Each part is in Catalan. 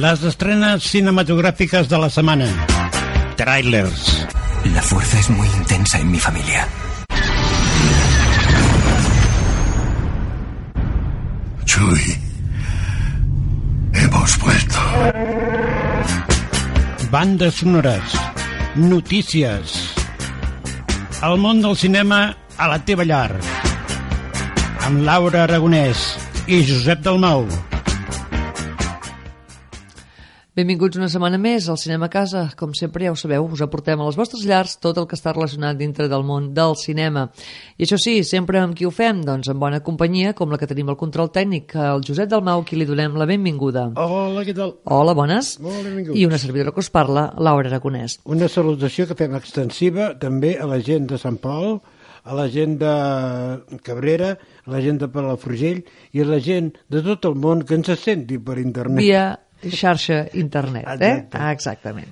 Les estrenes cinematográficas de la semana. Trailers. La fuerza es muy intensa en mi familia. Chuy, hemos vuelto. Bandes sonores. Notícies. El món del cinema a la teva llar. Amb Laura Aragonès i Josep Dalmau. Benvinguts una setmana més al Cinema a Casa. Com sempre ja ho sabeu, us aportem a les vostres llars tot el que està relacionat dintre del món del cinema. I això sí, sempre amb qui ho fem? Doncs amb bona companyia, com la que tenim al control tècnic, el Josep Dalmau, qui li donem la benvinguda. Hola, què tal? Hola, bones. Molt benvinguts. I una servidora que us parla, Laura Aragonès. Una salutació que fem extensiva també a la gent de Sant Pol, a la gent de Cabrera, a la gent de Palafrugell i a la gent de tot el món que ens senti per internet. Via xarxa internet, eh? Exacte. Ah, exactament.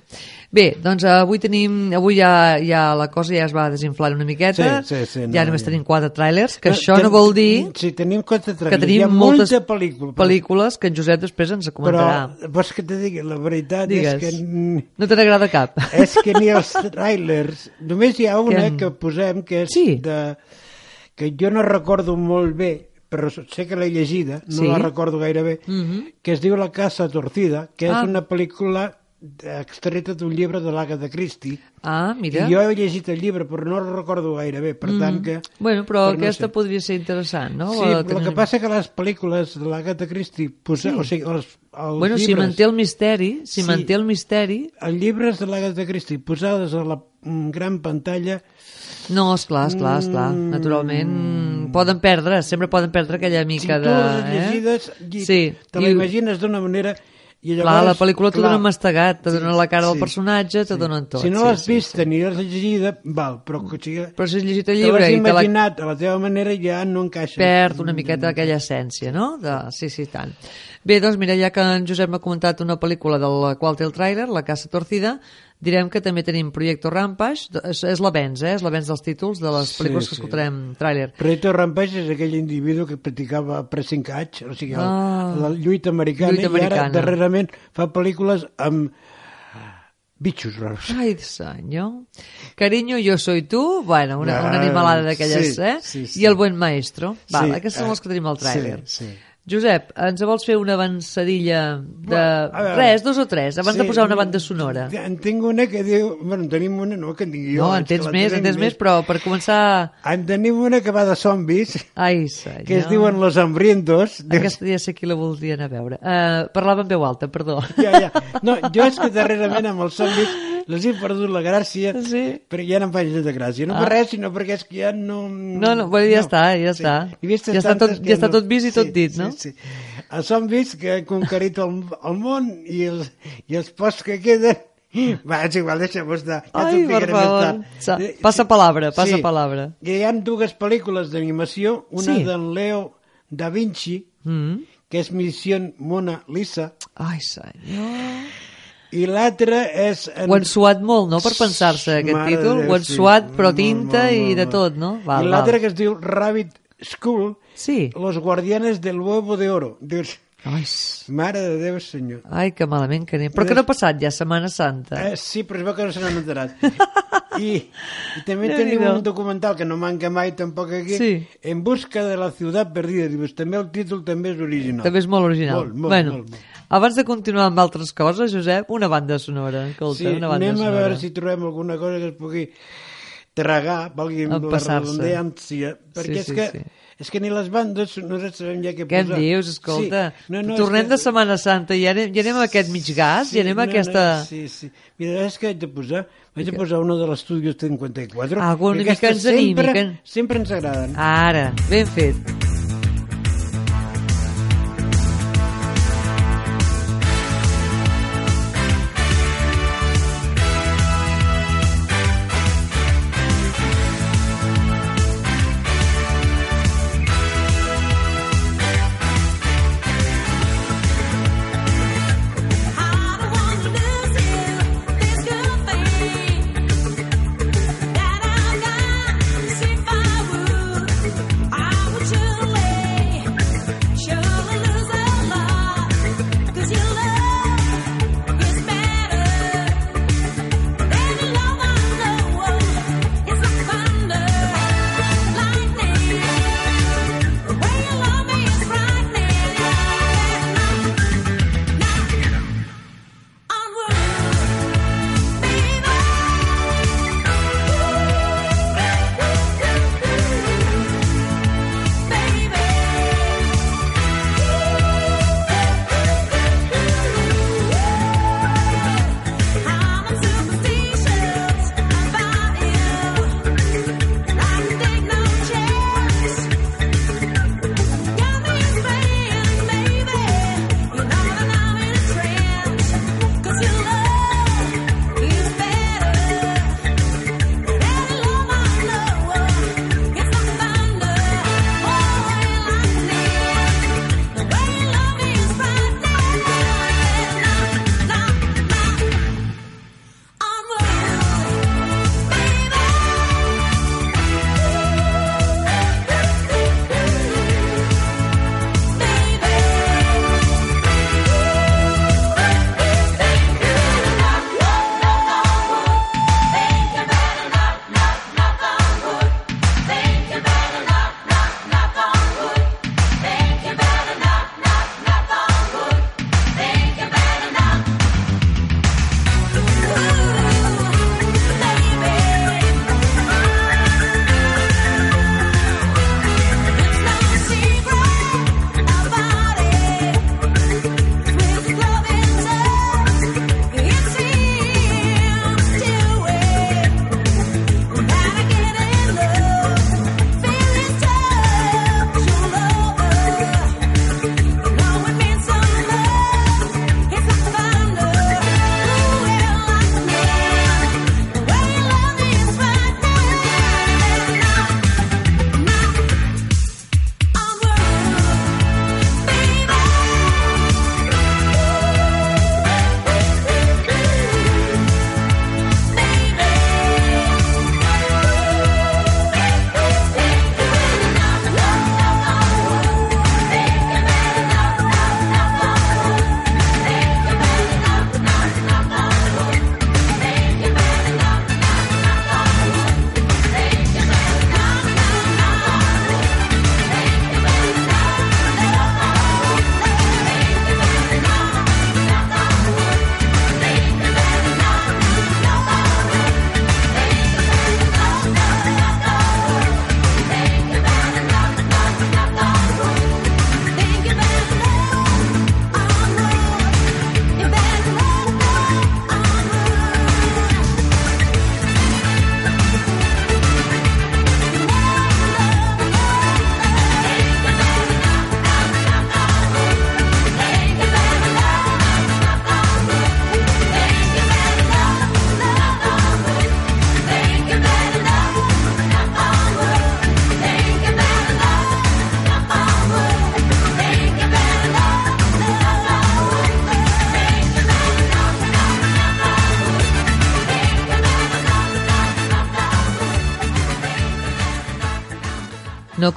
Bé, doncs avui tenim, avui ja, ja la cosa ja es va desinflar una miqueta, Sí, sí, sí, no, ja només ja. tenim quatre trailers, que No, això ten- no vol dir Sí, tenim quatre que trailers. tenim Hi ha moltes pel·lícula. però- pel·lícules que en Josep després ens Però comentarà. vols que te digui, la veritat Digues. és que... No te n'agrada cap? És que ni els trailers... Només hi ha una Que- que, posem que és Sí. de... que jo no recordo molt bé, però sé que l'he llegida, no Sí. la recordo gaire bé, Mhm. que es diu La casa torcida, que és Ah. una pel·lícula extreta d'un llibre de l'Agatha Christie. Ah, mira. I jo he llegit el llibre, però no el recordo gaire bé, per tant que... Bueno, però però no aquesta sé. podria ser interessant, no? Sí, el que passa que les pel·lícules de l'Agatha Christie, posa, o sigui, els, els Bueno, si llibres... manté el misteri, si Sí. manté el misteri... els llibres de l'Agatha Christie posades a la mm, gran pantalla No, esclar, esclar, esclar. Mm. Naturalment, poden perdre, sempre poden perdre aquella si mica tu de... les eh? llegides i Sí. te l'imagines d'una manera i llavors, Clar, la pel·lícula t'ho dona mastegat, te dona la cara del sí, personatge, te donen tot. si no sí, l'has sí, vist sí. ni l'has llegida val, però que sigui, Però si has llegit el te llibre l'has i te la imaginat a la teva manera ja no encaixa perd una miqueta aquella essència, no? De... Sí, sí, tant. Bé, doncs mira, ja que en Josep m'ha comentat una pel·lícula de la qual té el tràiler, La Casa Torcida, direm que també tenim Proyecto Rampage, és, és l'avenç, eh? És l'avenç dels títols de les Sí, pel·lícules que sí. escoltarem tràiler. Proyecto Rampage és aquell individu que practicava pressing catch, o sigui, Ah. la lluita americana, Lluita i ara americana. darrerament fa pel·lícules amb bitxos raros. Ai, senyor. Cariño, yo soy tú. Bueno, una, Ah, una animalada d'aquelles, sí, eh? sí, sí. I el buen maestro. Val, Sí, aquests són eh, els que tenim al tràiler. sí, sí. Josep, ens vols fer una avançadilla de... Bueno. Res, dos o tres, abans de Sí, posar una banda sonora. En tinc una que diu... Bueno, en tenim una, no que en tingui jo. No, en tens més, en tens més, però per començar... En tenim una que va de zombis, Ai, senyor. que es diuen Los Hambrientos. Aquesta ja sé qui la voldria anar a veure. Uh, parlava en veu alta, perdó. Ja, ja. No, jo és que darrerament amb els zombis les he perdut la gràcia, Sí. però ja no em faig de gràcia. No Ah. per res, sinó perquè és que ja no... No, no, bueno, ja està, ja està. He vist Ja està tantes tot- ja està tot vist i tot dit, no? Sí, sí. Els zombis que han conquerit el, el món i els, i els pocs que queden... Va, és igual, deixa'm estar. Ja Ai, per favor. Eh, passa palabra, passa sí. palabra. Hi ha dues pel·lícules d'animació, una Sí. d'en Leo da Vinci, Mm. que és Missió Mona Lisa, Ai, senyor... i l'altra és... En... Ho han suat molt, no?, per pensar-se aquest Mare de títol. Ho han sí. suat, però Molt, tinta molt, i molt, de molt. tot, no? Val, I l'altra val. que es diu Rabbit School, Sí. Los Guardianes del Huevo de Oro. Dius, Ai, mare de Déu, senyor. ai, que malament que anem. Però que no ha passat ja Setmana Santa. Eh, sí, però es veu que no se n'han enterat. I, i també Déu-n'hi-do. tenim un documental que no manca mai tampoc aquí, Sí. En busca de la ciutat perdida. Dius, també el títol també és original. També és molt original. Molt, molt, bueno, molt, molt. abans de continuar amb altres coses, Josep, una banda sonora. Escolta, Sí, una banda anem sonora. a veure si trobem alguna cosa que es pugui tragar, valgui la redundància, perquè Sí, és sí, que sí. és que ni les bandes nosaltres sabem ja què Què em posar. dius? Escolta, Sí. No, no, tornem és que... de Setmana Santa i ja anem, ja anem a aquest mig gas, ja anem a aquesta... sí, sí. Mira, és que haig de posar, vaig a posar una de l'Estudios 54. Ah, una que mica ens animi, sempre, que- sempre ens agraden. Ara, ben fet.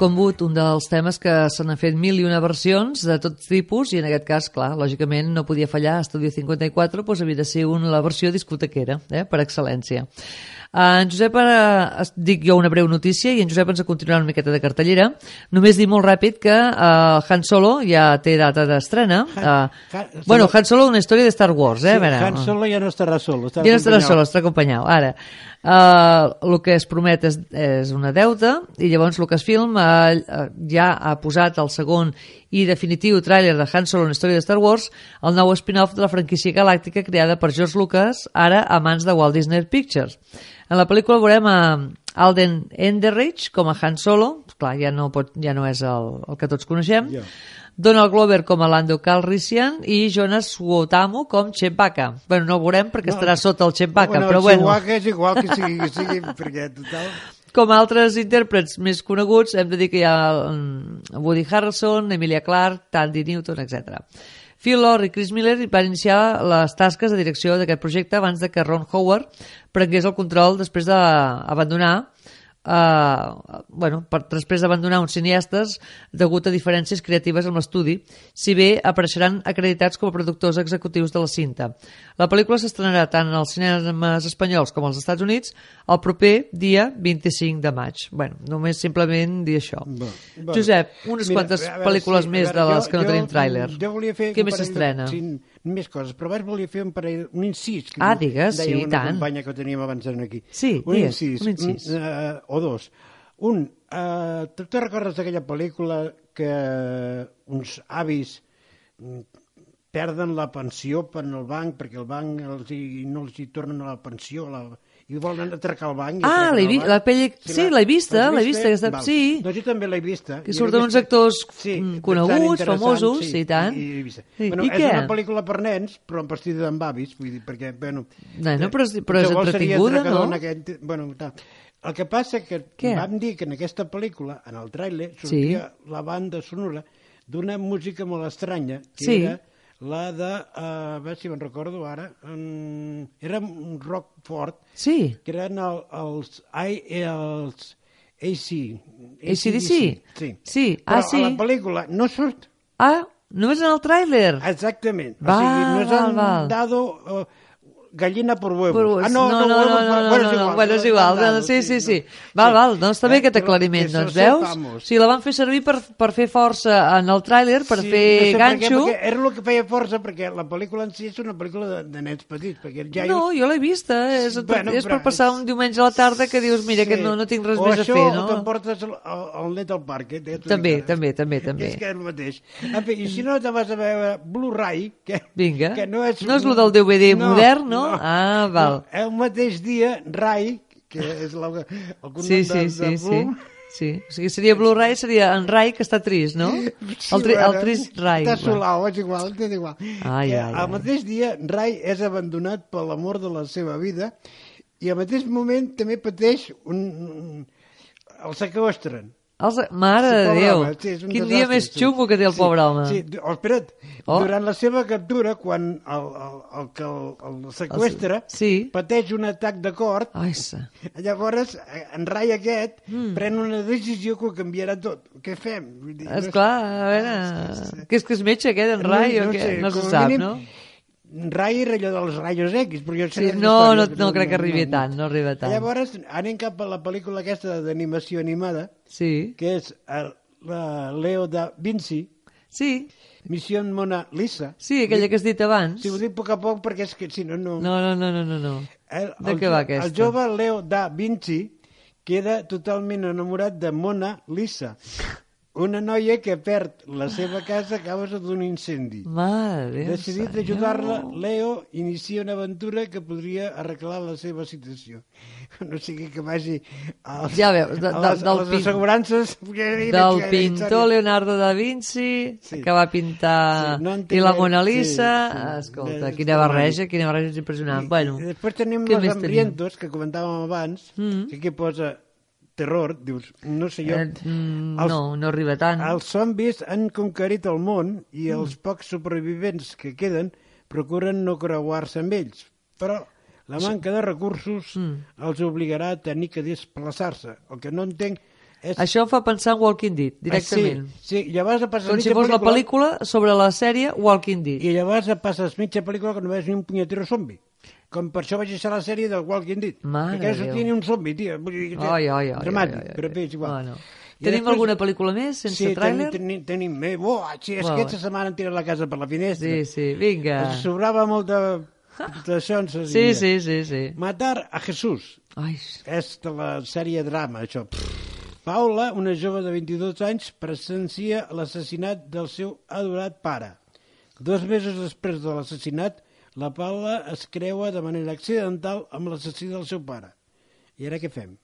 Combut, un dels temes que se n'han fet mil i una versions de tots tipus i en aquest cas, clar, lògicament no podia fallar Estudio 54, doncs havia de ser una, la versió discotequera, eh, per excel·lència. Uh, en Josep, ara dic jo una breu notícia i en Josep ens continuarà una miqueta de cartellera. Només dir molt ràpid que uh, Han Solo ja té data d'estrena. Uh, Han- bueno, Han Solo una història de Star Wars, eh? Sí, Han Solo ja no estarà solo. Estarà ja no estarà solo, estarà acompanyat. Ara, el que es promet és, és una deuta i llavors Lucasfilm uh, ja ha posat el segon i definitiu tràiler de Han Solo, una història de Star Wars, el nou spin-off de la franquícia galàctica creada per George Lucas, ara a mans de Walt Disney Pictures. En la pel·lícula veurem a Alden Enderich com a Han Solo, clar, ja no, pot, ja no és el, el que tots coneixem, Ja. Donald Glover com a Lando Calrissian i Jonas Suotamo com Chewbacca. Bueno, no ho veurem perquè estarà sota el Chewbacca, bueno, però el bueno. Chihuahua és igual que sigui, que sigui perquè total... Com altres intèrprets més coneguts, hem de dir que hi ha mm, Woody Harrelson, Emilia Clarke, Tandy Newton, etc. Phil Lord i Chris Miller van iniciar les tasques de direcció d'aquest projecte abans de que Ron Howard prengués el control després d'abandonar Uh, bueno, per, després d'abandonar uns cineastes degut a diferències creatives amb l'estudi, si bé apareixeran acreditats com a productors executius de la cinta. La pel·lícula s'estrenarà tant als cinemes espanyols com als Estats Units el proper dia 25 de maig. Bueno, només simplement dir això. Bueno. Josep, unes Mira, quantes veure, pel·lícules sí, més veure, de les jo- que no jo- tenim tràiler. Jo volia fer... Què més de- s'estrena? Sí, més coses, però abans volia fer un, parell, un incís. Que Ah, digues, deia sí, una tant. companya que teníem abans aquí. Sí, un digues, incís. un incís. uh, o dos. Un, uh, tu te recordes d'aquella pel·lícula que uns avis mm, perden la pensió per al banc perquè el banc els hi, no els hi tornen a la pensió la, i volen atracar el banc Ah, l'he el vi- banc. la pel·li- sí, l'he vista, l'he vista, aquesta- Val. sí. Doncs jo també l'he vista. Que I surten uns actors, mm, coneguts, famosos, i tant. I, i, vista. Sí, Bueno, i és què? una pel·lícula per nens, però en vestida d'en avis, vull dir, perquè, bueno... Bueno, però és- però és qualsevol seria entretinguda, no? Aquest, bueno, tal. El que passa que Què? vam dir que en aquesta pel·lícula, en el tràiler, sortia la banda sonora d'una música molt estranya, que Sí. era la de, uh, a veure si me'n recordo ara, um, era un rock fort, Sí, que eren el, els, I, els AC. AC/DC? Sí. Sí, Però ah, sí. a la pel·lícula no surt. ah, només en el tràiler. Exactament. Val, o sigui, nos val, val. dado uh, gallina por huevos. Però, ah, no, no, no, huevos no, por- no, bueno, no, és no, igual. bueno, és igual, no, sí, sí, sí. Val, val, no, està bé Eh, aquest aclariment, doncs veus? sepamos. Sí, la van fer servir per, per fer força en el tràiler, per Sí, fer no sé per què, ganxo. perquè era el que feia força, perquè la pel·lícula en si és una pel·lícula de, de nens petits, perquè ja No, jo l'he vista, és, Bueno, és per passar és- un diumenge a la tarda que dius, mira, que no, no tinc res o més a això, fer, O no? t'emportes el, el, el net al parc. Eh? També, també, també, també. És que és el mateix. En fi, i si no te vas a veure Blu-ray, que, Vinga. que no és... No és lo del DVD modern, no? Ah, val. No, el mateix dia, Rai, que és la, el cognom Sí, sí, de, sí, de sí. Blum, Sí, o sigui, seria Blu-ray, seria en Rai que està trist, no? El, tri, el trist Rai. Està solau, és igual, és igual. Ai, ai, ai. Al mateix dia, Rai és abandonat per l'amor de la seva vida i al mateix moment també pateix un... un el sequestren. Els, mare Sí, de Déu, home, sí, és quin desastre, dia més sí. xungo que té el Sí, pobre home. Sí, oh, espera't, Oh. durant la seva captura, quan el, el, el que el, el sequestra Sí. pateix un atac de cor, llavors eh, en Rai aquest mm. pren una decisió que ho canviarà tot. Què fem? Vull dir, Esclar, a veure... Que és que és metge aquest, en Rai, o què? No se sap, mínim, no? Rai era allò dels rayos X, però jo Sí, no, no, història, no crec que arribi tant, no arriba tant. Llavors, anem cap a la pel·lícula aquesta d'animació animada, Sí, que és el, la Leo da Vinci, sí, Missió Mona Lisa. sí, aquella que has dit abans. Si ho dic a poc a poc perquè és que si no, no... No, no, no, no, no, no. El, De el, què va aquesta? El jove Leo da Vinci queda totalment enamorat de Mona Lisa, una noia que perd la seva casa a causa d'un incendi. Mare Decidit senyor. ajudar-la, Leo inicia una aventura que podria arreglar la seva situació. No sigui que vagi als, Ja veus, de- a de- les, del a les assegurances... Del pintor Leonardo da Vinci, Sí. que va pintar Sí, no i la Mona sí, Lisa. sí. Escolta, És quina barreja, quina barreja impressionant. Bueno, I després tenim los més tenim? que comentàvem abans, Mm. que aquí posa terror, dius, no sé jo... eh, mm, els- no, no arriba tant. Els zombis han conquerit el món i Mm. els pocs supervivents que queden procuren no creuar-se amb ells. Però la manca de recursos Mm. els obligarà a tenir que desplaçar-se. El que no entenc És- Això fa pensar en Walking Dead, directament. Ah, sí, sí, llavors passes Com si fos la pel·lícula sobre la sèrie Walking Dead. I llavors passes mitja pel·lícula que no veus ni un punyetero zombi. Com per això vaig deixar la sèrie del Walking Dead. Mare perquè sortia ni un zombi, tia. Ai, ai, ai. Dramàtic, ai, ai, ai. però bé, és igual. Bueno. I Tenim després- alguna pel·lícula més, sense sí, tràiler? tenim, tenim, tenim, oh, sí, és Va, que aquesta setmana han tirat la casa per la finestra. Sí, sí, vinga. Ens sobrava molt de... D'això ens Sí, diria. sí, sí, sí. Matar a Jesús. Ai, És de la sèrie drama, això. Paula, una jove de 22 anys, presencia l'assassinat del seu adorat pare. Dos mesos després de l'assassinat, la Paula es creua de manera accidental amb l'assassí del seu pare. I ara què fem?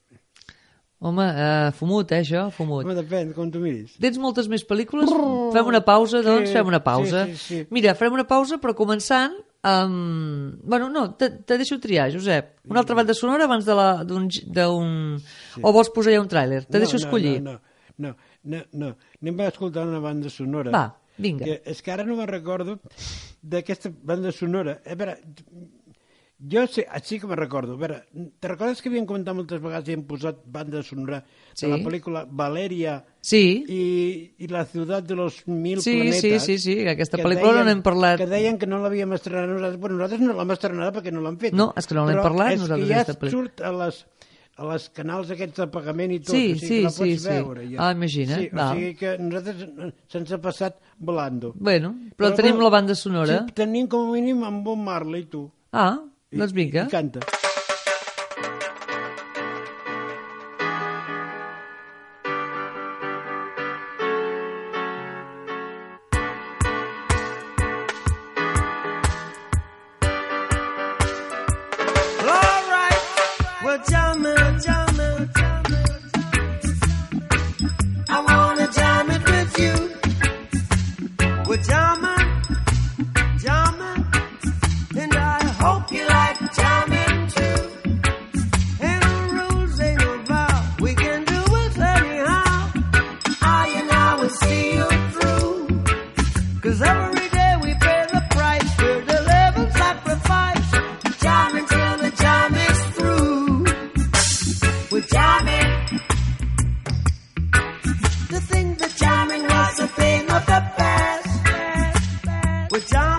home, uh, fumut, eh, això, fumut. Home, depèn, com tu miris. Tens moltes més pel·lícules? Fem una pausa, doncs, Sí, fem una pausa. sí, sí, sí. Mira, farem una pausa, però començant amb... Bueno, no, te, te deixo triar, Josep. Una altra banda sonora abans d'un... d'un... O vols posar ja un tràiler? Te deixo escollir. No, no, no, no, no. Anem a escoltar una banda sonora. Va, vinga. Que és que ara no me'n recordo d'aquesta banda sonora. A veure, jo sé, sí que me'n recordo. A veure, te recordes que havien comentat moltes vegades i hem posat banda sonora Sí. de la pel·lícula Valeria Sí, i, i la ciutat de los mil Sí, planetes? sí, sí, sí, aquesta que pel·lícula no n'hem parlat. Que deien que no l'havíem estrenat nosaltres. Bueno, nosaltres no l'hem estrenat perquè no l'hem fet. No, és que no l'hem Però parlat és nosaltres que ja d'aquesta pel·lícula. surt a les, a les canals aquests de pagament i tot. Sí, o sigui, sí, que la sí, pots sí. veure. Ja. Ah, imagina't, Sí, o val. sigui que nosaltres eh, se'ns ha passat volando. bueno, però, tenim la banda sonora. Sí, tenim com a mínim en Bob Marley, tu. Ah, I, doncs vinga. I, i canta. with job.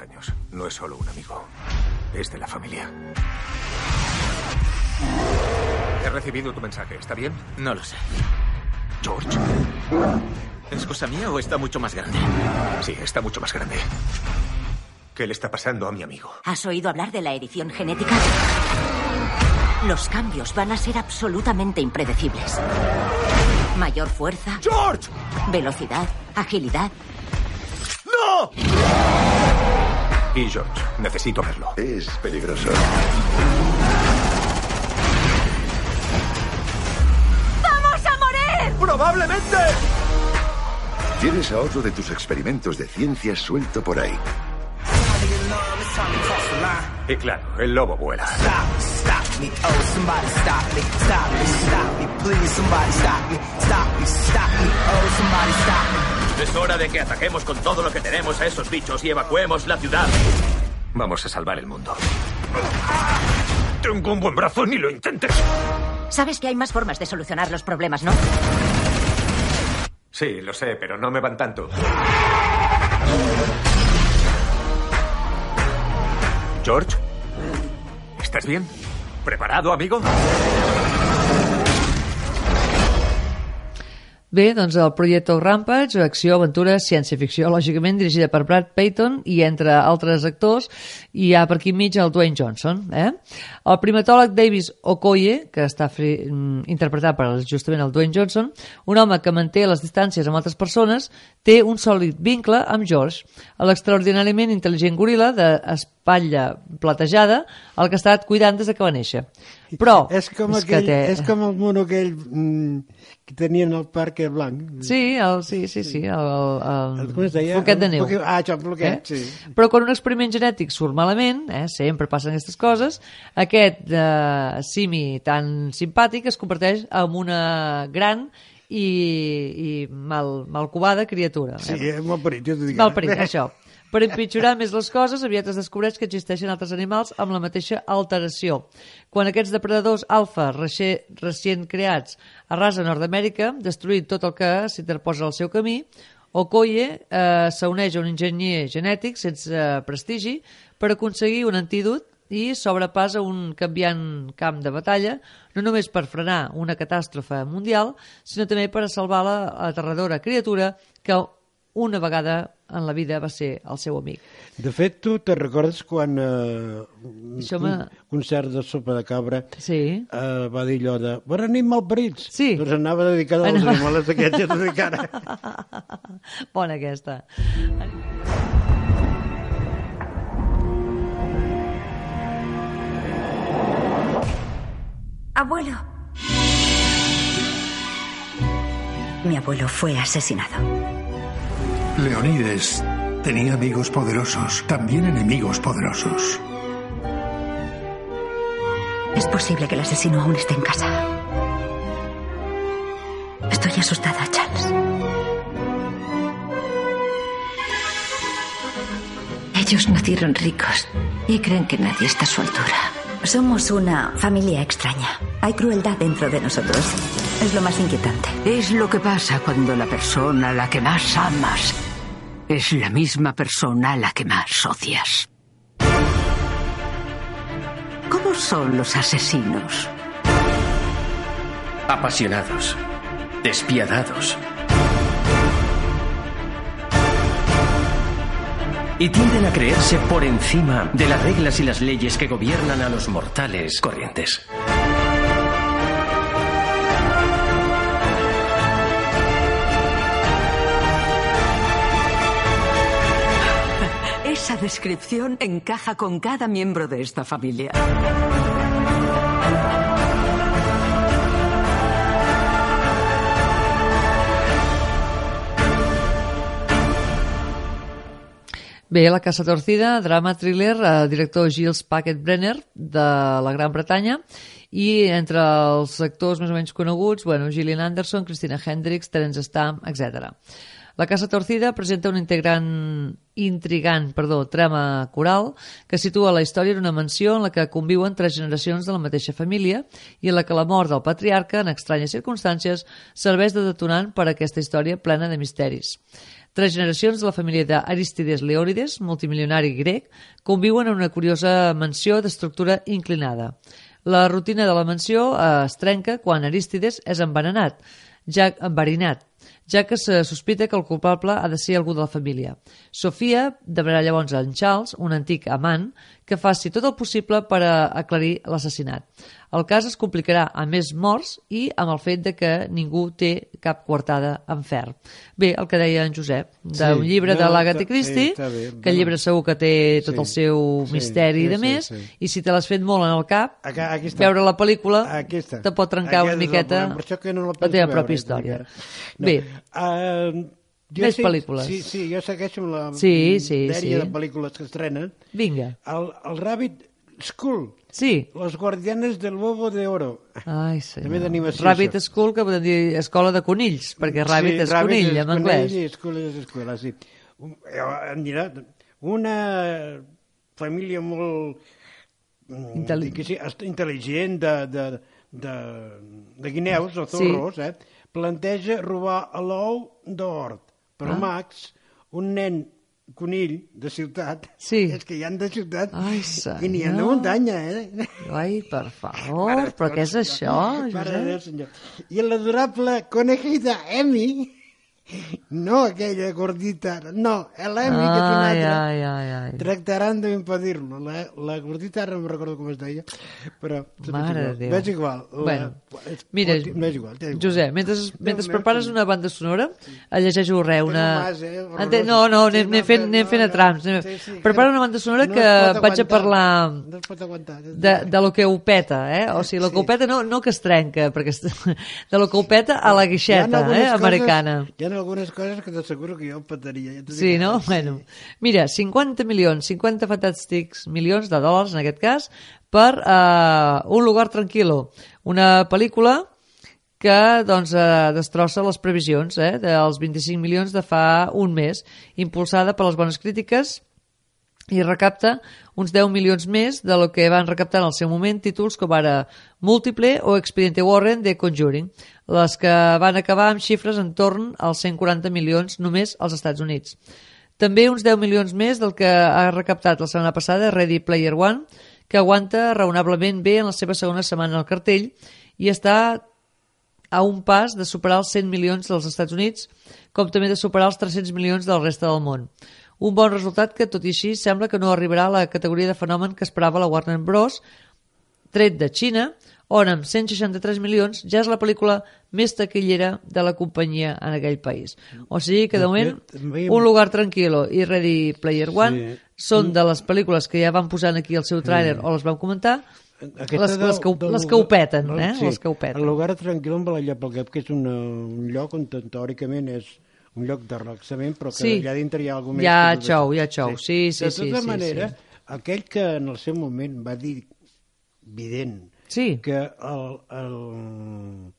Años. No es solo un amigo. Es de la familia. He recibido tu mensaje. ¿Está bien? No lo sé. George. ¿Es cosa mía o está mucho más grande? Sí, está mucho más grande. ¿Qué le está pasando a mi amigo? ¿Has oído hablar de la edición genética? Los cambios van a ser absolutamente impredecibles. Mayor fuerza, ¡George! velocidad, agilidad. ¡No! Y George, necesito verlo. Es peligroso. ¡Vamos a morir! ¡Probablemente! Tienes a otro de tus experimentos de ciencia suelto por ahí. Y claro, el lobo vuela. Es hora de que ataquemos con todo lo que tenemos a esos bichos y evacuemos la ciudad. Vamos a salvar el mundo. Tengo un buen brazo, ni lo intentes. Sabes que hay más formas de solucionar los problemas, ¿no? Sí, lo sé, pero no me van tanto. George, ¿estás bien? ¿Preparado, amigo? Bé, doncs el projecte Rampage, acció, aventura, ciència-ficció, lògicament dirigida per Brad Payton i entre altres actors hi ha per aquí mig el Dwayne Johnson. Eh? El primatòleg Davis Okoye, que està fri, mm, interpretat per justament el Dwayne Johnson, un home que manté les distàncies amb altres persones, té un sòlid vincle amb George, l'extraordinàriament intel·ligent goril·la d'espatlla platejada, el que ha estat cuidant des de que va néixer. Però és com, és que aquell, té- és com el mono aquell mm, que tenien al parc blanc. Sí, el, sí, sí, sí, el, el, El- deia? floquet de El neu. floquet- ah, això, el floquet, sí. Però quan un experiment genètic surt malament, eh, sempre passen aquestes coses, aquest eh, simi tan simpàtic es converteix en una gran i, i mal, malcovada criatura. Sí, eh? és molt perit, jo t'ho dic. Mal parit, això. Per empitjorar més les coses, aviat es descobreix que existeixen altres animals amb la mateixa alteració. Quan aquests depredadors alfa reci- recient creats arrasen Nord-Amèrica, destruint tot el que s'interposa al seu camí, Okoye eh, s'uneix a un enginyer genètic sense eh, prestigi per aconseguir un antídot i sobrepassa un canviant camp de batalla, no només per frenar una catàstrofe mundial, sinó també per a salvar la aterradora criatura que una vegada en la vida va ser el seu amic. De fet, tu te recordes quan eh, Això un concert de sopa de cabra Sí. eh, va dir allò de bona nit, malparits. Sí. Doncs anava dedicada als Anava- animals aquests ja t'ho dic ara. Bona aquesta. Abuelo. Mi abuelo fue asesinado. Leonides tenía amigos poderosos, también enemigos poderosos. Es posible que el asesino aún esté en casa. Estoy asustada, Charles. Ellos nacieron ricos y creen que nadie está a su altura. Somos una familia extraña. Hay crueldad dentro de nosotros. Es lo más inquietante. Es lo que pasa cuando la persona a la que más amas es la misma persona a la que más odias. ¿Cómo son los asesinos? Apasionados. Despiadados. Y tienden a creerse por encima de las reglas y las leyes que gobiernan a los mortales corrientes. Esa descripción encaja con cada miembro de esta familia. Bé, La Casa Torcida, drama thriller, eh, director Gilles Packet-Brenner, de la Gran Bretanya, i entre els actors més o menys coneguts, bueno, Gillian Anderson, Christina Hendricks, Terence Stamp, etc. La Casa Torcida presenta un integrant, intrigant perdó, trama coral que situa la història en una mansió en la que conviuen tres generacions de la mateixa família i en la que la mort del patriarca, en estranyes circumstàncies, serveix de detonant per a aquesta història plena de misteris. Tres generacions de la família d'Aristides Leònides, multimilionari grec, conviuen en una curiosa mansió d'estructura inclinada. La rutina de la mansió eh, es trenca quan Aristides és envenenat, ja enverinat, ja que se sospita que el culpable ha de ser algú de la família. Sofia demanarà llavors a en Charles, un antic amant, que faci tot el possible per aclarir l'assassinat. El cas es complicarà amb més morts i amb el fet de que ningú té cap coartada en fer. Bé, el que deia en Josep, d'un Sí, llibre de no, l'Agatha està- Christie, sí, bé. que el llibre segur que té tot Sí, el seu sí, misteri sí, i de sí, més, sí. i si te l'has fet molt en el cap, Aquí- aquí està. veure la pel·lícula Aquí està. te pot trencar una és el miqueta per això que no la la teva veure, pròpia història. No. Bé, Uh, Més pel·lícules. Sí, sí, jo segueixo amb la Sí, sí, sèrie sí. de pel·lícules que estrenen. vinga. El, el Rabbit School. Sí. Los guardianes del huevo de oro. Ai, senyor. També d'animació, Rabbit això. School, que podem dir escola de conills, perquè Rabbit és conill, en anglès. Sí, School és escola, sí. Eh, Em dirà, una família molt mm, Intel- dic que sí, intel·ligent de, de, de, de guineus o Sí. zorros, eh? Planteja robar a l'ou d'hort. Però Ah. Max, un nen conill de ciutat, Sí. és que hi han de ciutat Ai, i n'hi ha de muntanya, eh? Ai, per favor, però què és això, Mare de Déu, Josep? senyor. I l'adorable conejita Emi, no aquella gordita, no, l'Emi, que és una altra, ai, ai, ai. tractaran d'impedir-lo. La, la gordita ara no recordo com es deia, però Mare de Déu. és igual. La, Bueno, és- Mira, no és igual, igual. Josep, mentre, mentre prepares una banda sonora, llegeixo res, una... mas, eh. Ente- No, no, Sí, anem, anem fent, anem fent a trams. anem- Sí, sí, Prepara una banda sonora no que vaig a parlar No aguantar. de, de lo que ho peta, eh? O sigui, lo que ho peta no, no que es trenca, perquè es- de lo que ho peta a la guixeta, eh? Americana. Hi ha algunes coses que t'asseguro que jo petaria. Ja Sí, no? ara. Bueno, mira, 50 milions, 50 fantàstics milions de dòlars, en aquest cas, per uh, Un lugar tranquil·lo, una pel·lícula que doncs, eh, destrossa les previsions eh, dels 25 milions de fa un mes, impulsada per les bones crítiques i recapta uns 10 milions més de lo que van recaptar en el seu moment títols com ara Múltiple o Expediente Warren de Conjuring, les que van acabar amb xifres en torn als 140 milions només als Estats Units. També uns 10 milions més del que ha recaptat la setmana passada Ready Player One, que aguanta raonablement bé en la seva segona setmana al cartell i està a un pas de superar els 100 milions dels Estats Units, com també de superar els 300 milions del reste del món. Un bon resultat que, tot i així, sembla que no arribarà a la categoria de fenomen que esperava la Warner Bros., tret de Xina, on amb 163 milions ja és la pel·lícula més taquillera de la companyia en aquell país. O sigui que, de moment, Un lugar tranquil·lo i Ready Player One Sí. són de les pel·lícules que ja van posant aquí el seu tràiler o les vam comentar Les- les que ho- les que ho peten, eh? Les que ho peten. El lugar tranquil amb la pel que és una, un lloc on teòricament és un lloc de relaxament, però que Sí. allà dintre hi ha alguna més. Hi ha xou, hi ha xou. Sí, sí, De sí, tota sí, manera, sí. aquell que en el seu moment va dir evident Sí. que el, el,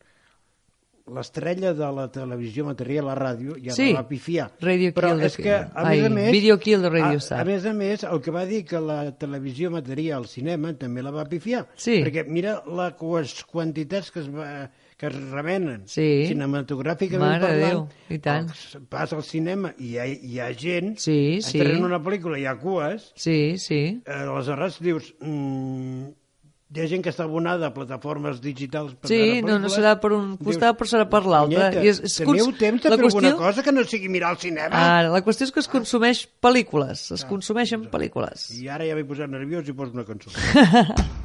l'estrella de la televisió material, la ràdio, ja Sí. la va pifiar. Radio Però Kill és que, a Ai, més a més... Video Kill the Radio a, Star. A més a més, el que va dir que la televisió material, el cinema, també la va pifiar. Sí. Perquè mira les quantitats que es, va, que es remenen Sí. cinematogràficament Mare parlant. Déu, i tant. Passa al cinema i hi ha, hi ha gent, Sí, sí. estrenant una pel·lícula, hi ha cues, Sí, sí. eh, aleshores dius... Mm, hi ha gent que està abonada a plataformes digitals per Sí, no, no serà per un Dius, costat, però serà per l'altre. "Punyeta, I és- és Teniu cons- temps de la fer alguna qüestió- cosa que no sigui mirar al cinema? Ara, la qüestió és que es consumeix pel·lícules, es consumeixen pel·lícules. I ara ja m'he posat nerviós i poso una cançó.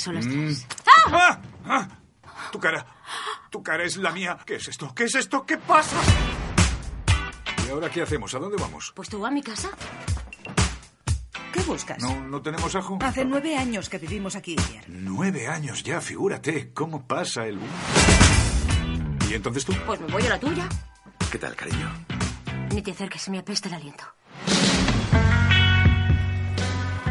Despierta solas tres. ¡Ah! ¡Ah! Tu cara. Tu cara es la mía. ¿Qué es esto? ¿Qué es esto? ¿Qué pasa? ¿Y ahora qué hacemos? ¿A dónde vamos? Pues tú a mi casa. ¿Qué buscas? ¿No, no tenemos ajo? Hace nueve años que vivimos aquí, Pierre. Nueve años ya, figúrate. ¿Cómo pasa el... ¿Y entonces tú? Pues me voy a la tuya. ¿Qué tal, cariño? Ni te acerques, me apesta el aliento.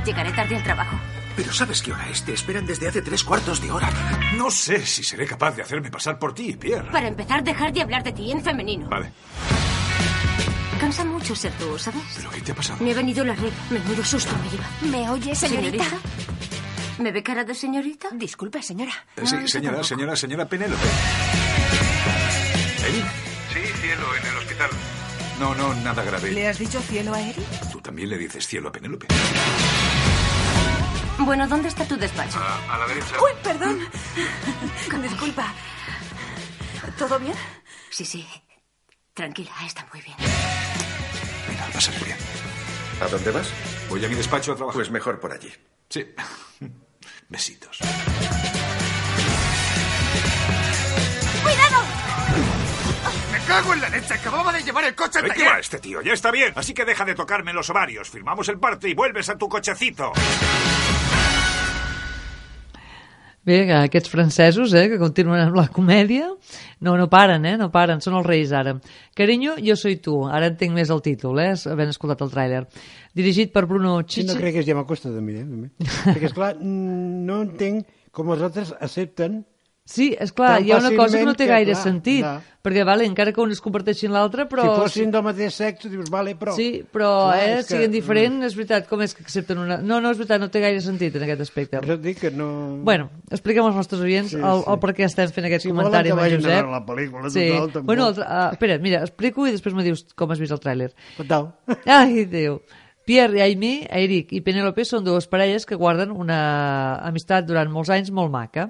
Llegaré tarde al trabajo. Pero ¿sabes qué hora es? Te esperan desde hace tres cuartos de hora. No sé si seré capaz de hacerme pasar por ti, Pierre. Para empezar, dejar de hablar de ti en femenino. Vale. Cansa mucho ser tú, ¿sabes? ¿Pero qué te ha pasado? Me ha venido la regla. Menudo susto me lleva. ¿Me oye, señorita? ¿Me ve cara de señorita? Disculpe, señora. Eh, Sí, señora, señora, señora Penélope. ¿Eric? Sí, cielo, en el hospital. No, no, nada grave. ¿Le has dicho cielo a Eric? Tú también le dices cielo a Penélope. Bueno, ¿dónde está tu despacho? A, la derecha. Uy, perdón. Disculpa. ¿Todo bien? Sí, sí. Tranquila, está muy bien. Venga, va a salir bien. ¿A dónde vas? Voy a mi despacho a trabajar. Pues mejor por allí. Sí. Besitos. ¡Cuidado! ¡Me cago en la leche! ¡Acababa de llevar el coche al ¿De qué va este tío? Ya está bien. Así que deja de tocarme los ovarios. Firmamos el parte y vuelves a tu cochecito. Bé, que aquests francesos, eh, que continuen amb la comèdia, no, no paren, eh, no paren, són els reis ara. Carinyo, jo soy tu, ara entenc més el títol, eh, havent escoltat el tràiler. Dirigit per Bruno Sí, Chiche. no crec que ja m'acosta també, eh? també. Perquè, esclar, no entenc com els altres accepten Sí, és clar, hi ha una cosa que no té gaire clar, sentit, clar. perquè, vale, encara que un es converteixi en l'altre, però... Si fossin del mateix sexe, dius, vale, però... Sí, però Clar, eh, és que- siguin diferents, és veritat, com és que accepten una... No, no, és veritat, no té gaire sentit en aquest aspecte. Per això et dic que no... Bueno, expliquem als nostres oients Sí, el, sí. el per què estem fent aquest Si volen comentari que amb en vagin a Josep. veure la pel·lícula, sí. total, tampoc. Bueno, el, uh, espera, mira, explico i després me dius com has vist el tràiler. Total. Ai, Déu. Pierre i Aimee, Eric i Penélope són dues parelles que guarden una amistat durant molts anys molt maca.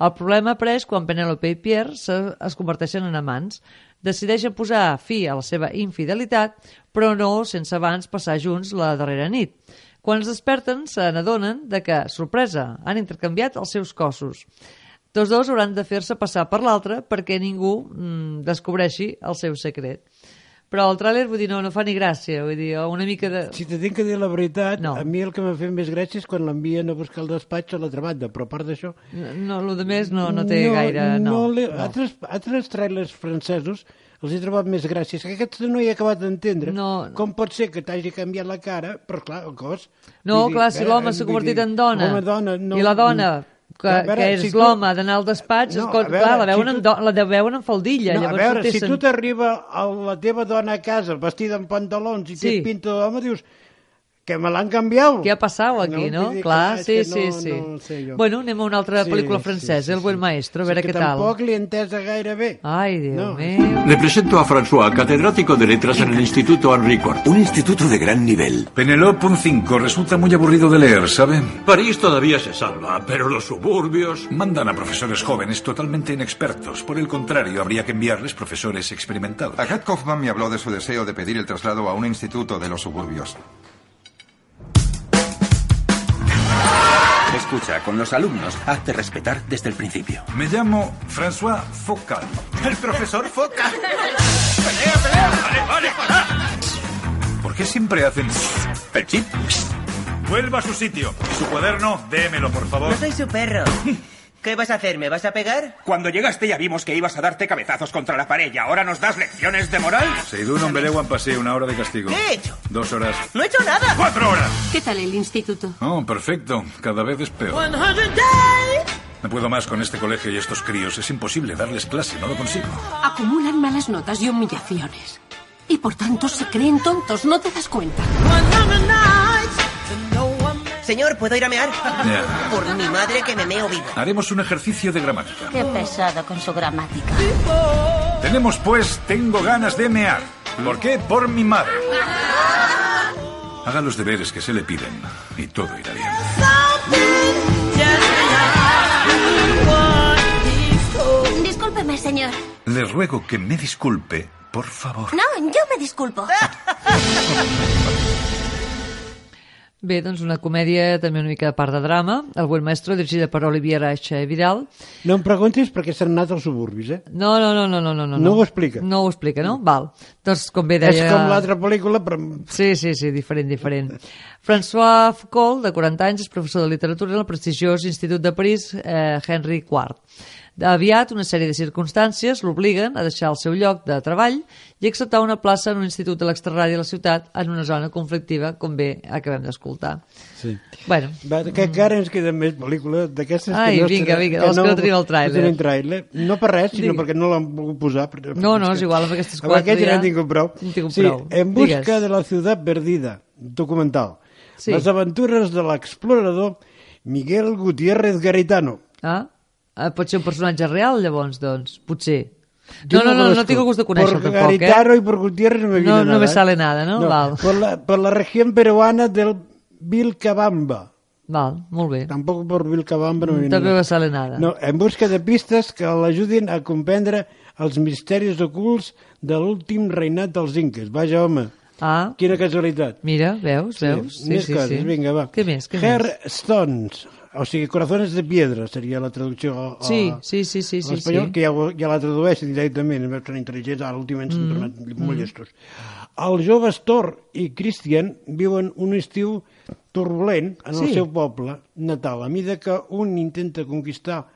El problema apareix quan Penélope i Pierre se, es converteixen en amants. Decideixen posar fi a la seva infidelitat, però no sense abans passar junts la darrera nit. Quan es desperten, se n'adonen de que, sorpresa, han intercanviat els seus cossos. Tots dos hauran de fer-se passar per l'altre perquè ningú mm, descobreixi el seu secret. Però el tràiler, vull dir, no, no fa ni gràcia, vull dir, una mica de... Si te tinc que dir la veritat, No. a mi el que m'ha fet més gràcia és quan l'envien a buscar el despatx a l'altra banda, però a part d'això... No, el de més no, no té gaire... No, li- no. Altres, altres trailers francesos els he trobat més gràcies, que aquest no hi he acabat d'entendre. No. Com pot ser que t'hagi canviat la cara, però clar, el cos... No, dir, clar, si eh, l'home s'ha convertit en dona, home, dona no, i la dona, que, A veure, que és si tu- l'home d'anar al despatx, No, no, a veure, clar, la veuen, si en, tu- do, la veuen en faldilla. No, a veure, té si tu t'arriba la teva dona a casa vestida amb pantalons i té Sí. pinta d'home, dius que me l'han canviat. Què ha passat aquí, no? Clar, és sí, sí, no, sí. No, sé jo. bueno, anem a una altra Sí, pel·lícula sí, francesa, sí, El buen maestro, a veure què tal. tampoc l'he entesa gaire bé. Ai, Déu No. meu. Le presento a François, catedrático de letras en el Instituto Henri Cort. Un instituto de gran nivel. Penelope un 5. Resulta muy aburrido de leer, ¿sabe? París todavía se salva, pero los suburbios... Mandan a profesores jóvenes totalmente inexpertos. Por el contrario, habría que enviarles profesores experimentados. Agat Kaufman me habló de su deseo de pedir el traslado a un instituto de los suburbios. Escucha, con los alumnos, hazte respetar desde el principio. Me llamo François Focal. El profesor Foca. ¿Por qué siempre hacen El chip. Vuelva a su sitio. Su cuaderno, démelo, por favor. No soy su perro. ¿Qué vas a hacer? ¿Me vas a pegar? Cuando llegaste ya vimos que ibas a darte cabezazos contra la pared y ahora nos das lecciones de moral. Seidú no en pasé una hora de castigo. ¿Qué he hecho? Dos horas. ¡No he hecho nada! ¡Cuatro horas! ¿Qué tal el instituto? Oh, perfecto. Cada vez es peor. 100 days. No puedo más con este colegio y estos críos. Es imposible darles clase. No lo consigo. Acumulan malas notas y humillaciones. Y por tanto se creen tontos, ¿no te das cuenta? Señor, ¿puedo ir a mear? Por mi madre que me meo vivo. Haremos un ejercicio de gramática. Qué pesado con su gramática. Tenemos pues, tengo ganas de mear. ¿Por qué? Por mi madre. Haga los deberes que se le piden y todo irá bien. Discúlpeme, señor. Le ruego que me disculpe, por favor. No, yo me disculpo. Bé, doncs una comèdia també una mica de part de drama, El buen maestro, dirigida per Olivier H. Vidal. No em preguntis per què s'han anat als suburbis, eh? No, no, no, no, no, no. No ho explica. No ho explica, no? Val. Doncs com bé deia... És com l'altra pel·lícula, però... Sí, sí, sí, diferent, diferent. François Foucault, de 40 anys, és professor de literatura en el prestigiós Institut de París eh, Henry IV. Aviat, una sèrie de circumstàncies l'obliguen a deixar el seu lloc de treball i acceptar una plaça en un institut de l'extraradi de la ciutat en una zona conflictiva, com bé acabem d'escoltar. Sí. Bueno. Va, que encara ens queden més pel·lícules d'aquestes que no... vinga, vinga, dels que no tenim el tràiler. No tràiler. No per res, sinó Digue. perquè no l'han volgut posar. Per, No, no, és igual, amb aquestes Amb quatre aquests ja ja n'hem tingut prou. tingut sí, prou. En busca Digues. de la ciutat perdida, documental. Sí. Les aventures de l'explorador Miguel Gutiérrez Garitano. Ah? Ah? Pot ser un personatge real, llavors, doncs? Potser. Yo No, no, no, no tinc el gust de conèixer Por tampoc, eh? Garitano y por Gutiérrez no me No, nada. no me ¿eh? sale nada, ¿no? Val. Por la, por la región peruana del Vilcabamba. Val, molt bé. Tampoco por Vilcabamba no me viene També nada. me sale nada. No, en busca de pistes que l'ajudin a comprendre els misteris ocults de l'últim reinat dels inques. Vaja, home, Ah, quina casualitat. mira, veus, veus? Sí, més coses, vinga, va. Què més, què? Stones, o sigui, Corazones de Piedra seria la traducció a, a, Sí, sí, sí, sí, a sí, l'espanyol, sí. que ja, ja la tradueixen directament, en són intel·ligents, ara últimament s'han Mm, tornat mm. molt llestos. Els joves Thor i Christian viuen un estiu turbulent en el Sí. seu poble natal. A mida que un intenta conquistar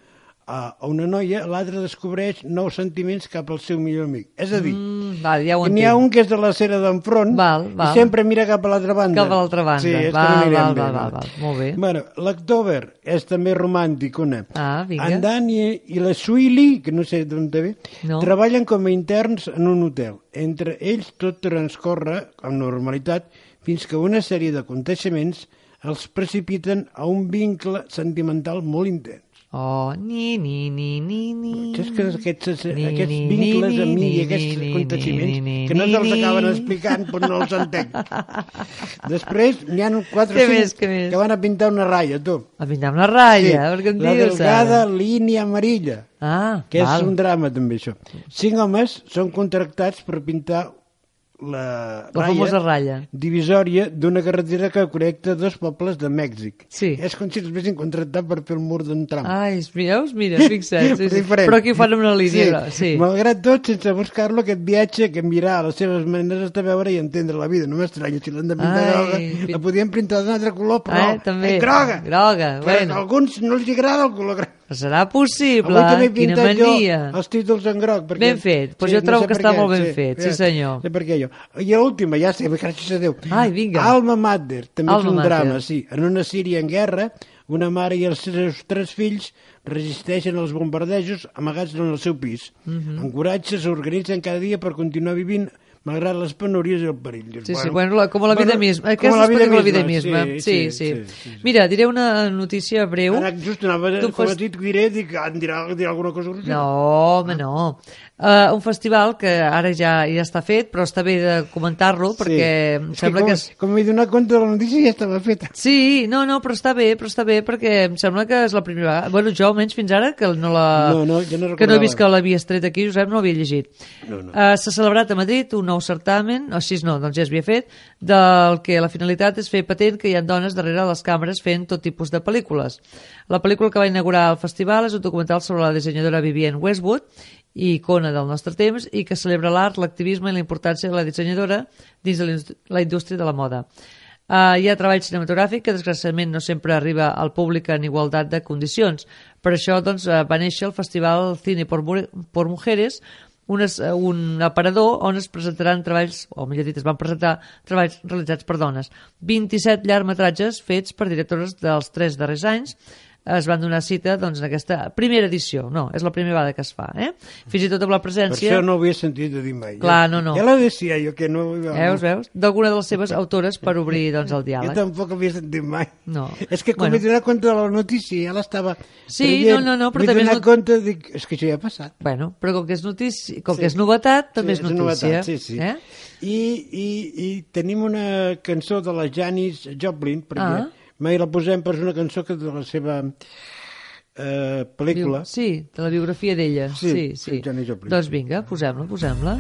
a una noia, l'altre descobreix nous sentiments cap al seu millor amic. És a dir, Mm, val, ja n'hi ha un que és de la cera d'enfront Val, val. i sempre mira cap a l'altra banda. Cap a l'altra banda. Sí, és Val, que no val, bé, val, val, val. Molt bé. Bueno, l'October és també romàntic, una. Ah, vinga. En Dan i, la Suili, que no sé d'on ve, No. treballen com a interns en un hotel. Entre ells tot transcorre amb normalitat fins que una sèrie d'aconteixements els precipiten a un vincle sentimental molt intens. Oh, ni, ni, ni, ni, ni. És que aquests, aquests ni, vincles ni, amb mi i aquests ni, que no ni, se'ls ni. acaben explicant, doncs no els entenc. Després n'hi ha quatre Què o cinc què més? que van a pintar una ratlla, tu. A pintar una ratlla, perquè em la dius, delgada ara? línia amarilla, Ah, que val. és un drama també això. Cinc homes són contractats per pintar la, La famosa ratlla. divisòria d'una carretera que connecta dos pobles de Mèxic. Sí. És com si els haguessin contractat per fer el mur d'un tram. Ai, veus? Mira, fixa't. Sí, sí. Però aquí fan una línia. Sí. Malgrat tot, sense buscar-lo, aquest viatge canviarà les seves maneres de veure i entendre la vida. No m'estranya, si l'han de pintar Ai, groga, pin- la podien pintar d'un altre color, però... Eh, també. Eh, groga! Groga, Però bueno. a alguns no els agrada el color groc. Serà possible, Avui també he quina mania. els títols en groc. Perquè, Ben fet, doncs jo trobo que està molt ben fet, sí, senyor. Sé per què jo. I l'última, ja sé, gràcies a Déu. Ai, vinga. Alma Mater, també Alma és un Mater. drama, sí. En una Síria en guerra, una mare i els seus tres fills resisteixen als bombardejos amagats en el seu pis. Mhm. Amb coratge s'organitzen cada dia per continuar vivint malgrat les penúries i el perill. Dius, Sí, sí, bueno, la, com la vida misma. com Aquesta la és vida la vida misma, misma. Sí, sí, sí, Mira, diré una notícia breu. Ara just anava, Tu com fas- has dit, que diré, dic, ah, em dirà, dirà alguna cosa grosera. No, home, no. Uh, un festival que ara ja ja està fet, però està bé de comentar-lo perquè em És sembla com, que és... Com m'he donat compte de la notícia ja estava feta. Sí, no, no, però està bé, però està bé perquè em sembla que és la primera vegada. Bueno, jo almenys fins ara que no la... No, no, jo no que no he recordava. vist que l'havies tret aquí, Josep, no l'havia llegit. No, no. Uh, S'ha celebrat a Madrid un nou certamen, o així no, doncs ja s'havia fet, del que la finalitat és fer patent que hi ha dones darrere les càmeres fent tot tipus de pel·lícules. La pel·lícula que va inaugurar el festival és un documental sobre la dissenyadora Vivienne Westwood, icona del nostre temps, i que celebra l'art, l'activisme i la importància de la dissenyadora dins de la indústria- de la moda. Uh, hi ha treball cinematogràfic que desgraciadament no sempre arriba al públic en igualtat de condicions. Per això doncs, uh, va néixer el Festival Cine por, por Mujeres, un, es, eh, un aparador on es presentaran treballs, o millor dit, es van presentar treballs realitzats per dones. 27 llargmetratges fets per directores dels tres darrers anys es van donar cita doncs, en aquesta primera edició. No, és la primera vegada que es fa. Eh? Fins i tot amb la Per presència... això no ho havia sentit a dir mai. Clar, no, no. Ja la decía jo, que no... Veus, veus? D'alguna de les seves autores per obrir doncs, el Jo diàleg. tampoc havia sentit mai. No. És que quan Bueno. m'he donat compte de la notícia ja l'estava Sí, traient. no, no, no, però M'he també és donat not- compte, dic, és que això ja ha passat. Bueno, però com que és, notícia, com Sí. que és novetat, també Sí, és notícia. novetat, sí, sí. Eh? I, i, I tenim una cançó de la Janis Joplin, perquè Ah. Mai la posem, però és una cançó que de la seva eh, pel·lícula. Sí, de la biografia d'ella. Sí, Sí, sí. Joplin. Doncs vinga, posem-la, posem-la.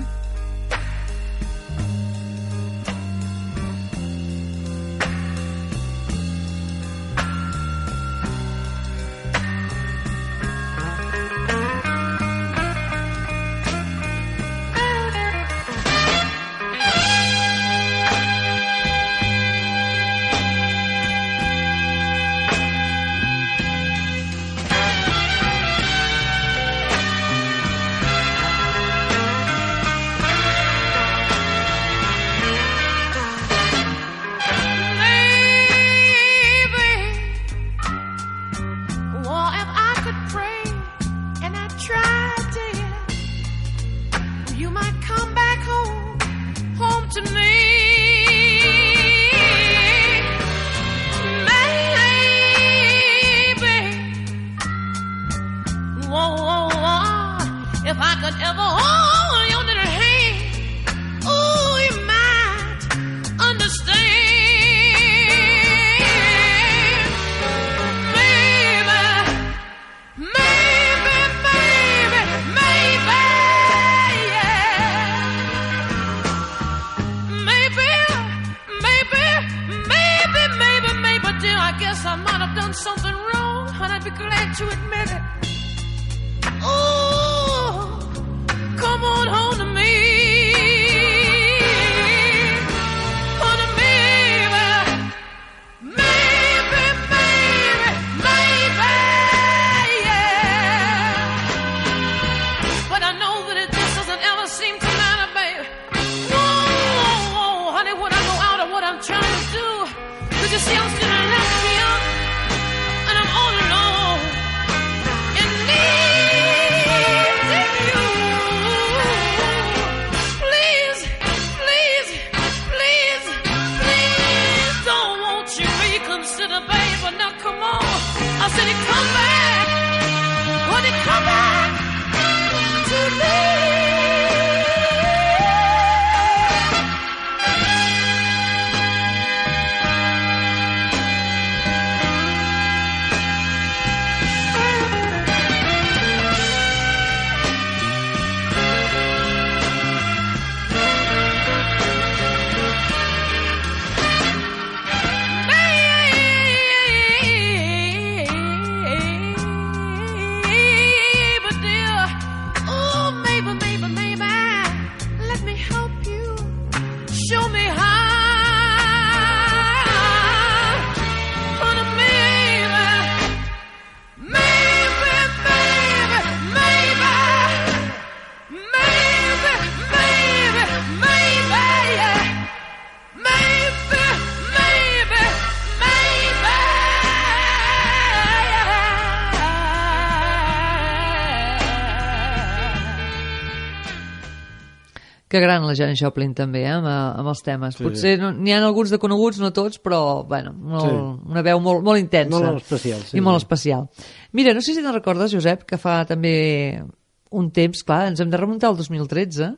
Que gran la Janis Joplin també, eh, amb, amb els temes. Sí, Potser no- n'hi ha alguns de coneguts, no tots, però bueno, molt, Sí. una veu molt, molt intensa. Molt especial, sí. I molt especial. Mira, no sé si te'n recordes, Josep, que fa també un temps, clar, ens hem de remuntar al 2013.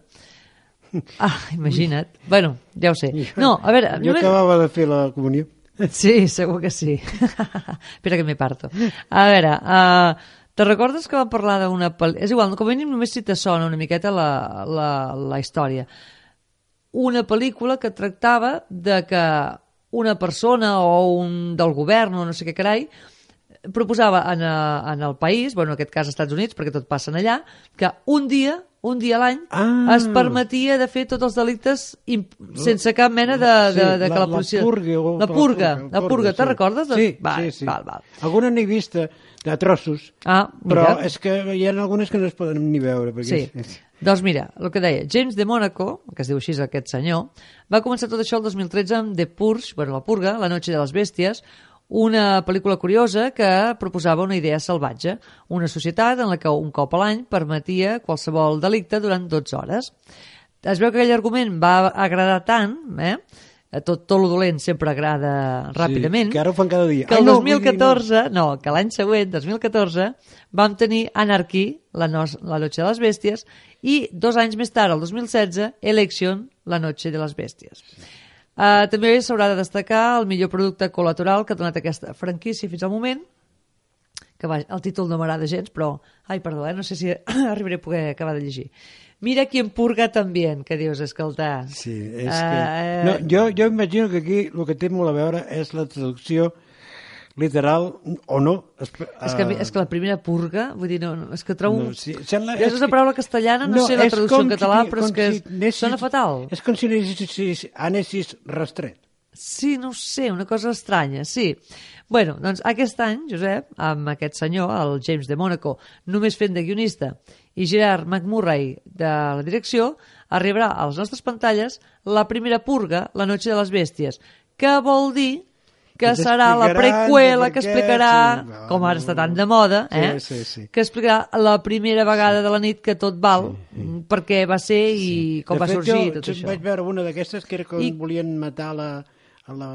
Ah, imagina't. Bueno, ja ho sé. No, a veure... Jo només- acabava de fer la comunió. Sí, segur que sí. Espera que me parto. A veure, uh, te recordes que vam parlar d'una. És igual, com a mínim només si te sona una miqueta la, la, la història. Una pel·lícula que tractava de que una persona o un del govern o no sé què carai proposava en, a, en el país, bueno, en aquest cas als Estats Units, perquè tot passa allà, que un dia un dia a l'any Ah. es permetia de fer tots els delictes imp- sense cap mena de, de, Sí, de que la, la policia... purga, o la la purga, purga, la purga, te'n sí. recordes? Sí, val, sí, sí. Val, val. Alguna n'he vista de trossos, Ah, però mira. és que hi ha algunes que no es poden ni veure. Perquè Sí. Doncs mira, el que deia, James de Mónaco, que es diu així aquest senyor, va començar tot això el 2013 amb The Purge, bueno, la purga, La noche de les bèsties, una pel·lícula curiosa que proposava una idea salvatge, una societat en la que un cop a l'any permetia qualsevol delicte durant 12 hores. Es veu que aquell argument va agradar tant, eh? tot, tot lo dolent sempre agrada ràpidament, que ara ho fan cada dia. que el no, vull dir, 2014, no, que l'any següent, 2014, vam tenir Anarchy, la, no, la noche de les bèsties, i dos anys més tard, el 2016, Election, la noche de les bèsties. Uh, també s'haurà de destacar el millor producte col·lateral que ha donat aquesta franquícia fins al moment, que va, el títol no m'agrada gens, però... Ai, perdó, eh? no sé si arribaré a poder acabar de llegir. Mira quien purga también, que dius, escoltar. Sí, és Ah, que... eh, No, jo, jo imagino que aquí el que té molt a veure és la traducció literal o no. Es, És que, mi- és que la primera purga, vull dir, no, no, és que trobo... No, sí, sembla- és, és una que- paraula castellana, no, No, sé la és traducció en català, si- però és que si anessis- sona fatal. És com si anessis, anessis rastret. Sí, no sé, una cosa estranya, sí. Bueno, doncs aquest any, Josep, amb aquest senyor, el James de Mónaco, només fent de guionista, i Gerard McMurray de la direcció, arribarà a les nostres pantalles la primera purga, La noche de les bèsties, que vol dir que Que serà la de que explicarà, sí, va, com ara està tan de moda, Sí, eh? sí, sí. que explicarà la primera vegada de la nit que tot val, per què va ser i com de va fet, sorgir jo, tot jo això. vaig veure una d'aquestes que era com I- volien matar la, la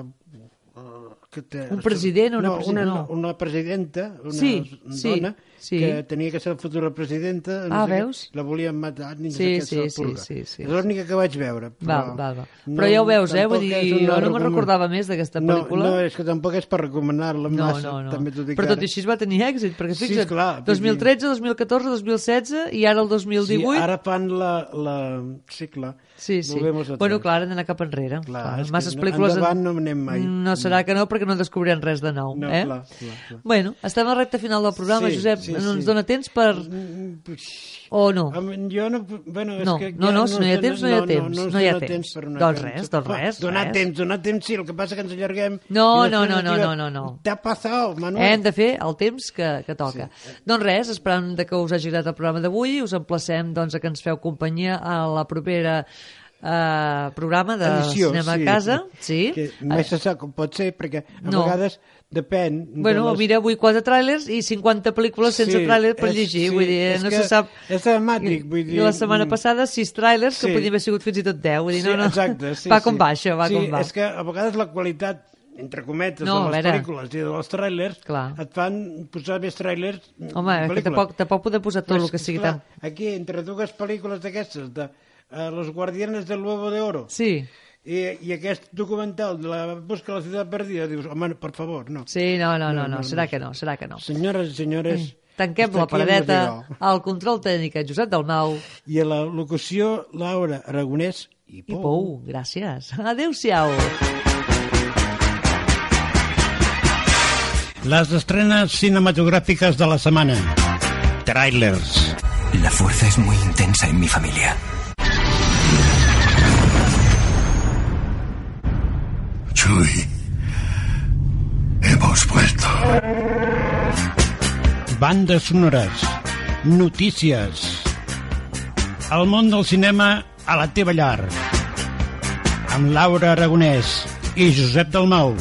que té, Un president o una no, presi- una, no. una presidenta, una Sí, sí, dona, sí. que tenia que ser la futura presidenta, no Ah, sé què, veus? la volien matar, ni Sí, sé què, sí, sí, sí, sí. És l'única que vaig veure. Però Val, val, val. Però ja ho veus, eh? Vull dir, jo no me'n recordava més d'aquesta No, pel·lícula. No, és que tampoc és per recomanar-la No, massa, no, no. també t'ho dic Però tot i així va tenir èxit, perquè Sí, fixa't, clar, vull dir- 2013, 2014, 2016 i ara el 2018... Sí, ara fan la... la... Sí, clar. Sí, sí. Bueno, clar, hem d'anar cap enrere. Clar, que masses no- pel·lícules... endavant no anem mai. No serà que no, perquè no descobrirem res de nou. No, eh? clar, clar, clar. Bueno, estem a la recta final del programa, Sí, Josep. sí, no sí. ens dona temps per... O no? Jo no... Bueno, és No, que no, no, si no hi ha temps, no hi ha temps, ens no hi ha temps. per una Doncs res, doncs res, Donar res. temps, donar temps, sí, el que passa que ens allarguem. No, no, no, no, no, no, no. T'ha passat, Manuel. Hem de fer el temps que, que toca. Sí. Doncs res, esperant de que us hagi agradat el programa d'avui, us emplacem doncs, a que ens feu companyia a la propera eh, programa de Edició, Cinema sí. a Casa. Sí. Que mai se sap com pot ser, perquè a No. vegades depèn... de Bueno, les- mira, avui quatre tràilers i 50 pel·lícules sense Sí, tràiler per és- llegir. sí, vull dir, no que se sap... és dramàtic, vull dir, I la setmana mm. passada sis tràilers, que Sí. podien haver sigut fins i tot 10. Vull dir, Sí, no, no. exacte, sí, va com sí. va, això, va sí, com va. és que a vegades la qualitat entre cometes, No, de les veure. pel·lícules i dels tràilers Clar. et fan posar més tràilers Home, que tampoc, tampoc podem posar tot Però el que sigui clar, tan... Aquí, entre dues pel·lícules d'aquestes, de uh, Los Guardianes del Huevo de Oro, Sí. I, i aquest documental de la Busca de la ciutat perdida, dius, home, per favor, no. Sí, no, no, no, no, No, no, serà no. que no, serà que no. Senyores i senyores... Tanquem hasta la paradeta, al control tècnic, en Josep Dalmau. I a la locució, Laura Aragonès i I Pou, gràcies. Adéu-siau. Les estrenes cinematográficas de la semana. Trailers. La fuerza es muy intensa en mi familia. Chuy, hemos vuelto. Bandes sonores. Notícies. El món del cinema a la teva llar. Amb Laura Aragonès i Josep Dalmau.